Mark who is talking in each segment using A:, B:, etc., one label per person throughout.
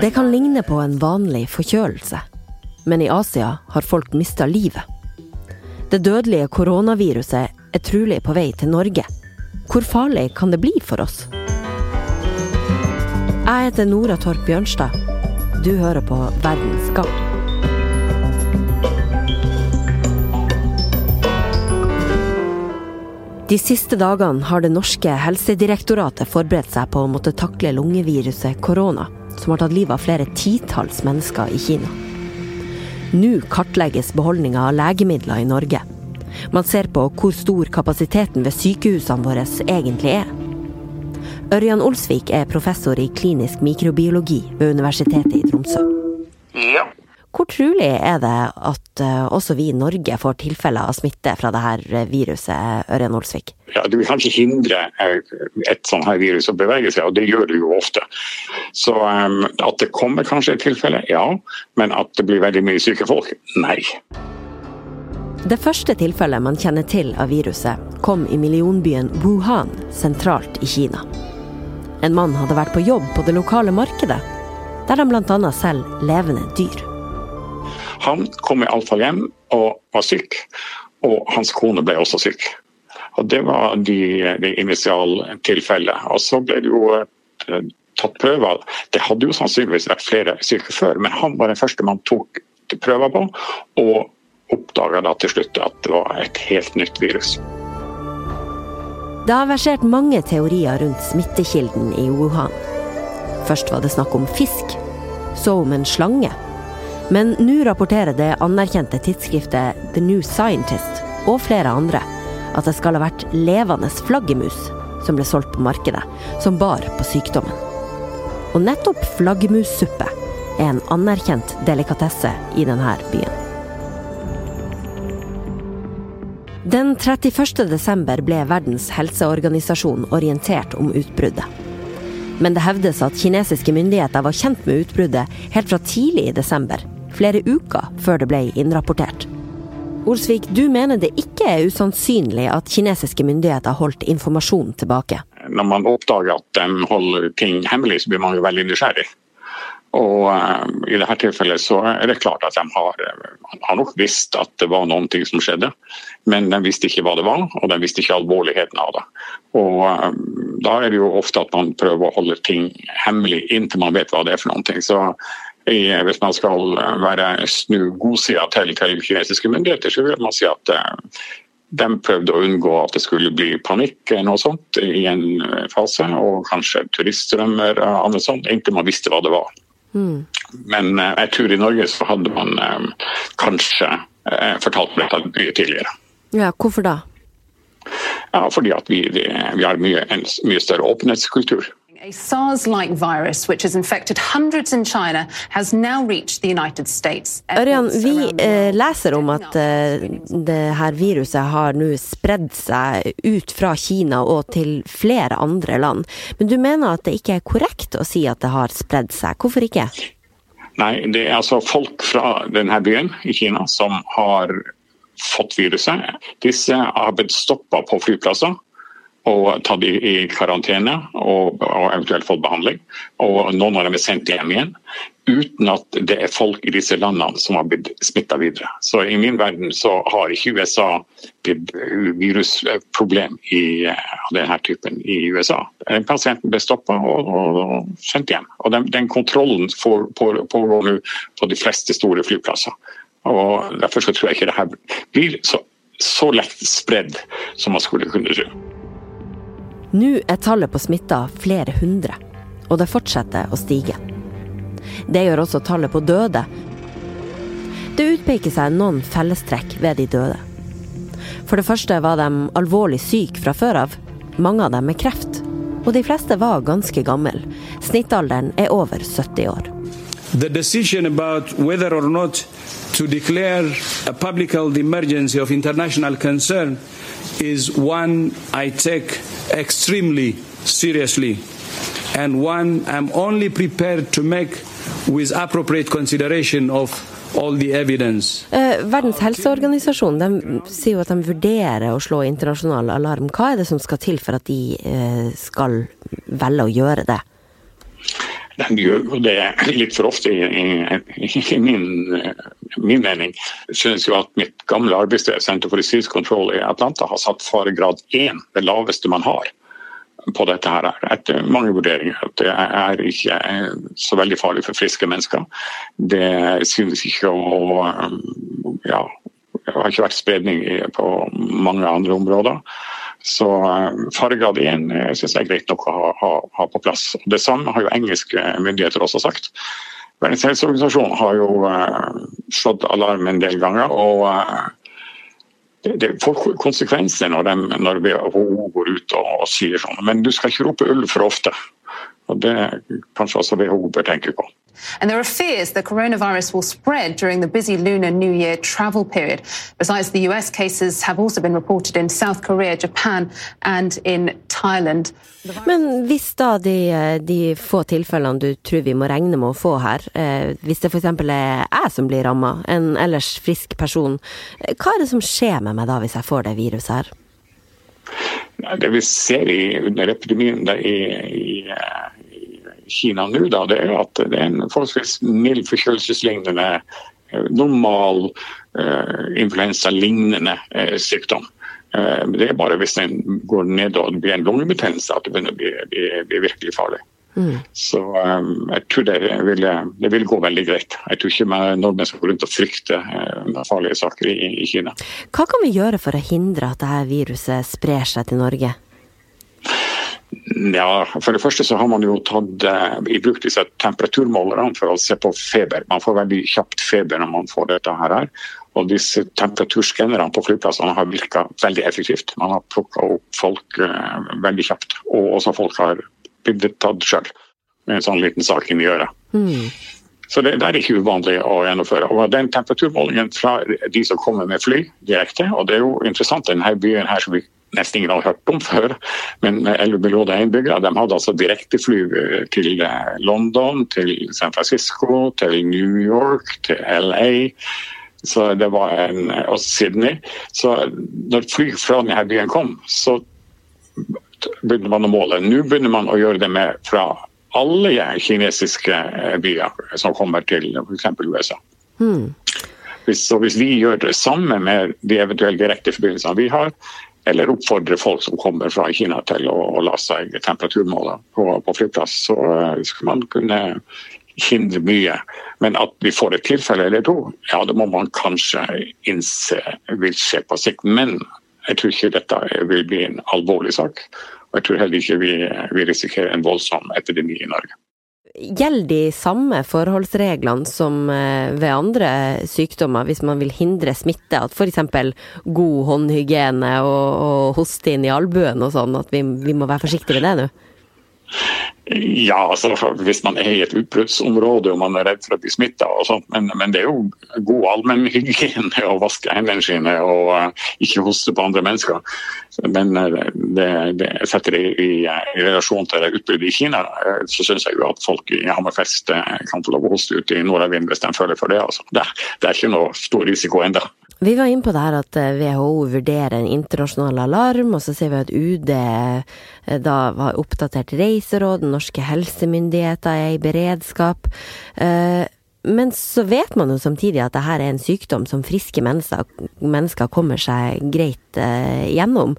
A: Det kan ligne på en vanlig forkjølelse, men i Asia har folk mista livet. Det dødelige koronaviruset er trolig på vei til Norge. Hvor farlig kan det bli for oss? Jeg heter Nora Torp Bjørnstad. Du hører på Verdens gang. De siste dagene har det norske helsedirektoratet forberedt seg på å måtte takle lungeviruset korona, som har tatt livet av flere titalls mennesker i Kina. Nå kartlegges beholdninga av legemidler i Norge. Man ser på hvor stor kapasiteten ved sykehusene våre egentlig er. Ørjan Olsvik er professor i klinisk mikrobiologi ved Universitetet i Tromsø.
B: Ja.
A: Hvor trolig er det at uh, også vi i Norge får tilfeller av smitte fra dette viruset, Ørjan Olsvik?
B: Ja, Du kan ikke hindre eh, et sånt her virus å bevege seg, og det gjør det jo ofte. Så um, at det kommer kanskje et tilfelle, ja. Men at det blir veldig mye syke folk, nei.
A: Det første tilfellet man kjenner til av viruset, kom i millionbyen Wuhan, sentralt i Kina. En mann hadde vært på jobb på det lokale markedet, der han bl.a. selger levende dyr.
B: Han kom iallfall hjem og var syk, og hans kone ble også syk. Og Det var de, de initialtilfellet. Og så ble det jo eh, tatt prøver. Det hadde jo sannsynligvis vært flere syke før, men han var den første man tok prøver på, og oppdaga da til slutt at det var et helt nytt virus.
A: Det har versert mange teorier rundt smittekilden i Wuhan. Først var det snakk om fisk, så om en slange men nå rapporterer det anerkjente tidsskriftet The New Scientist og flere andre at det skal ha vært levende flaggermus som ble solgt på markedet, som bar på sykdommen. Og nettopp flaggermussuppe er en anerkjent delikatesse i denne byen. Den 31. desember ble Verdens helseorganisasjon orientert om utbruddet. Men det hevdes at kinesiske myndigheter var kjent med utbruddet helt fra tidlig i desember flere uker før det ble innrapportert. Olsvik, du mener det ikke er usannsynlig at kinesiske myndigheter holdt informasjon tilbake?
B: Når man oppdager at de holder ting hemmelig, så blir man jo veldig nysgjerrig. Og uh, I dette tilfellet så er det klart at de har, har, nok visst at det var noen ting som skjedde, men de visste ikke hva det var, og de visste ikke alvorligheten av det. Og uh, Da er det jo ofte at man prøver å holde ting hemmelig inntil man vet hva det er for noen ting. Så hvis man skal eh, være snu godsida til, til kinesiske myndigheter, så vil man si at eh, de prøvde å unngå at det skulle bli panikk noe sånt i en eh, fase, og kanskje turiststrømmer og annet sånt, inntil man visste hva det var. Mm. Men jeg tror i Norge så hadde man kanskje fortalt dette mye tidligere.
A: Ja, Hvorfor da?
B: Ja, Fordi at vi, vi har mye, en mye større åpenhetskultur.
C: A SARS-like virus which has infected hundreds in China has now reached the United States.
A: Ørjan, vi eh, leser om at eh, det her viruset har nå spredd seg ut fra Kina og til flere andre land. Men du mener at det ikke er korrekt å si at det har spredd seg. Hvorfor ikke?
B: Nei, det er altså folk fra denne byen i Kina som har fått viruset. Disse har blitt stoppa på flyplasser og tatt i, i karantene og, og, eventuelt fått behandling. Og noen av dem er sendt hjem igjen. Uten at det er folk i disse landene som har blitt smitta videre. Så i min verden så har ikke USA virusproblem i, denne typen i USA. Pasienten ble stoppa og, og, og, sendt hjem. Og den, den kontrollen pågår nå på de fleste store flyplasser. Og Derfor så tror jeg ikke det her blir så, så lett spredd som man skulle kunne tro.
A: Nå er tallet på smitta flere hundre, og det fortsetter å stige. Det gjør også tallet på døde. Det utpeker seg noen fellestrekk ved de døde. For det første var de alvorlig syke fra før av, mange av dem med kreft. Og de fleste var ganske gamle. Snittalderen er over 70 år.
D: The decision about whether or not to declare a public health emergency of international concern is one I take extremely seriously and one I'm only prepared to make with appropriate consideration of.
A: Eh, Verdens helseorganisasjon de sier jo at de vurderer å slå internasjonal alarm. Hva er det som skal til for at de eh, skal velge å gjøre det?
B: De gjør jo det litt for ofte, i, i, i min, min, mening. Synes jo at mitt gamle arbeidssted, Center for Disease Control i Atlanta, har satt faregrad 1, det laveste man har på dette her, etter mange vurderinger. At det er ikke så veldig farlig for friske mennesker. Det synes ikke å ja, det har ikke vært spredning på mange andre områder. Så eh, faregrad 1 eh, syns jeg er greit nok å ha, ha, ha, på plass. Det samme har jo engelske myndigheter også sagt. Verdens helseorganisasjon har jo uh, slått alarm en del ganger. og det får konsekvenser når, de, når WHO går ut og, og sier sånn. Men du skal ikke rope ulv for ofte. Og Det kanskje også WHO bør tenke på.
C: And there are fears the coronavirus will spread during the busy Lunar New Year travel period. Besides, the US cases have also been reported in South Korea, Japan and in Thailand.
A: Men hvis da de, de, få tilfellene du tror vi må regne med å få her, eh, hvis det f.eks. er jeg som blir ramma, en ellers frisk person, eh, hva er det som skjer med meg da hvis jeg får det viruset her?
B: Det vi ser i, under epidemien det er i, i Kina nå, da, det er at det er en forholdsvis mild forkjølelseslignende, eh, normal uh, influensalignende uh, sykdom. Uh, det er bare hvis den går ned og det blir en lungebetennelse at det begynner å bli, bli, bli virkelig farlig. Mm. Så um, jeg tror det vil, det vil, gå veldig greit. Jeg tror ikke nordmenn skal gå rundt og frykte uh, farlige saker i, i, Kina.
A: Hva kan vi gjøre for å hindre at dette viruset sprer seg til Norge?
B: Ja, For det første så har man jo tatt uh, i bruk disse temperaturmålerne for å se på feber. Man får veldig kjapt feber når man får dette her. Og disse temperaturskannerne på flyplassene har virka veldig effektivt. Man har plukka opp folk uh, veldig kjapt. Og også folk har blitt tatt sjøl med en sånn liten sak inni øret. Mm. Så det, det, er ikke uvanlig å gjennomføre. Og Den temperaturmålingen fra de som kommer med fly direkte, og det er jo interessant, denne byen her som vi nesten ingen har hørt om før, men med 11 millioner innbyggere, de hadde altså direktefly til London, til San Francisco, til New York, til LA. Så det var en, og Sydney. Så når fly fra denne byen kom, så begynner man å måle. Nå begynner man å gjøre det med fra alle kinesiske eh, byer som kommer til f.eks. USA. Hmm. Hvis, så hvis vi gjør det samme med de eventuelle direkteforbindelsene vi har, eller oppfordre folk som kommer fra Kina til å, å la seg temperaturmåle på, på flyplass, så uh, skal man kunne hindre mye. Men at vi får et tilfelle eller to, ja, det må man kanskje innse vil skje på sikt. Men jeg tror ikke dette vil bli en alvorlig sak. Og jeg tror heller ikke vi, vi risikerer en voldsom epidemi i Norge.
A: Gjelder de samme forholdsreglene som eh, ved andre sykdommer, hvis man vil hindre smitte? At f.eks. god håndhygiene og, og hoste inn i albuen og sånn, at vi, vi må være forsiktige med det nå?
B: Ja, altså hvis man er i et utbruddsområde og man er redd for å bli smitta men, men, det er jo god allmennhygiene å vaske hendene sine og uh, ikke hoste på andre mennesker. Men uh, det, det setter det i, i, relasjon til utbruddet i Kina, uh, så syns jeg jo at folk i Hammerfest kan få lov å hoste ut i nordavind hvis de føler for det. Altså. Det, det er ikke noe stor risiko ennå.
A: Vi var inne på det her at WHO eh, vurderer en internasjonal alarm, og så ser vi at UD eh, da har oppdatert reiseråd, norske helsemyndigheter er i beredskap. Eh, men så vet man jo samtidig at dette er en sykdom som friske mennesker, mennesker kommer seg greit gjennom.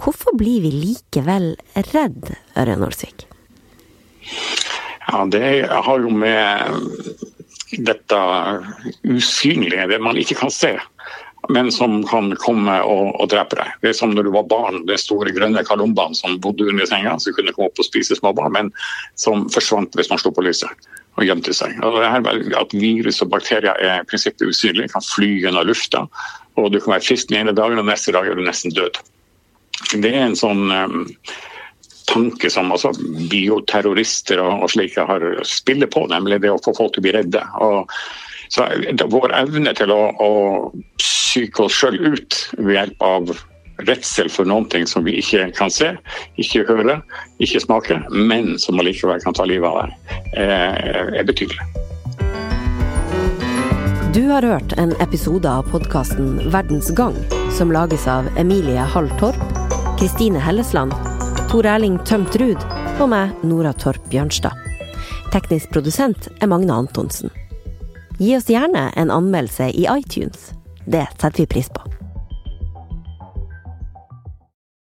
A: Hvorfor blir vi likevel redd, Ørjan Olsvik?
B: Ja, det har jo med dette usynlige, det man ikke kan se, men som kan komme og, og drepe deg. Det er som når du var barn, det store grønne kalumbaen som bodde under senga, som kunne komme opp og spise små barn, men som forsvant hvis man slo på lyset og gjemte seg. Og det her At virus og bakterier er i prinsippet usynlige, kan fly gjennom lufta, og du kan være frisk den ene dagen, og neste dag er du nesten død. Det er en sånn um, tanke som altså, bioterrorister og, og slike har spiller på, nemlig det å få folk til å bli redde. Og, så Vår evne til å, å psyke oss sjøl ut ved hjelp av redsel for noen ting som vi ikke kan se, ikke høre, ikke smake, men som allikevel kan ta livet av deg, er, er betydelig.
A: Du har hørt en episode av podkasten Verdens gang, som lages av Emilie Hall Torp, Kristine Hellesland Tor Erling Tømt Ruud og meg, Nora Torp Bjørnstad. Teknisk produsent er Magne Antonsen. Gi oss gjerne en anmeldelse i iTunes. Det setter vi pris på.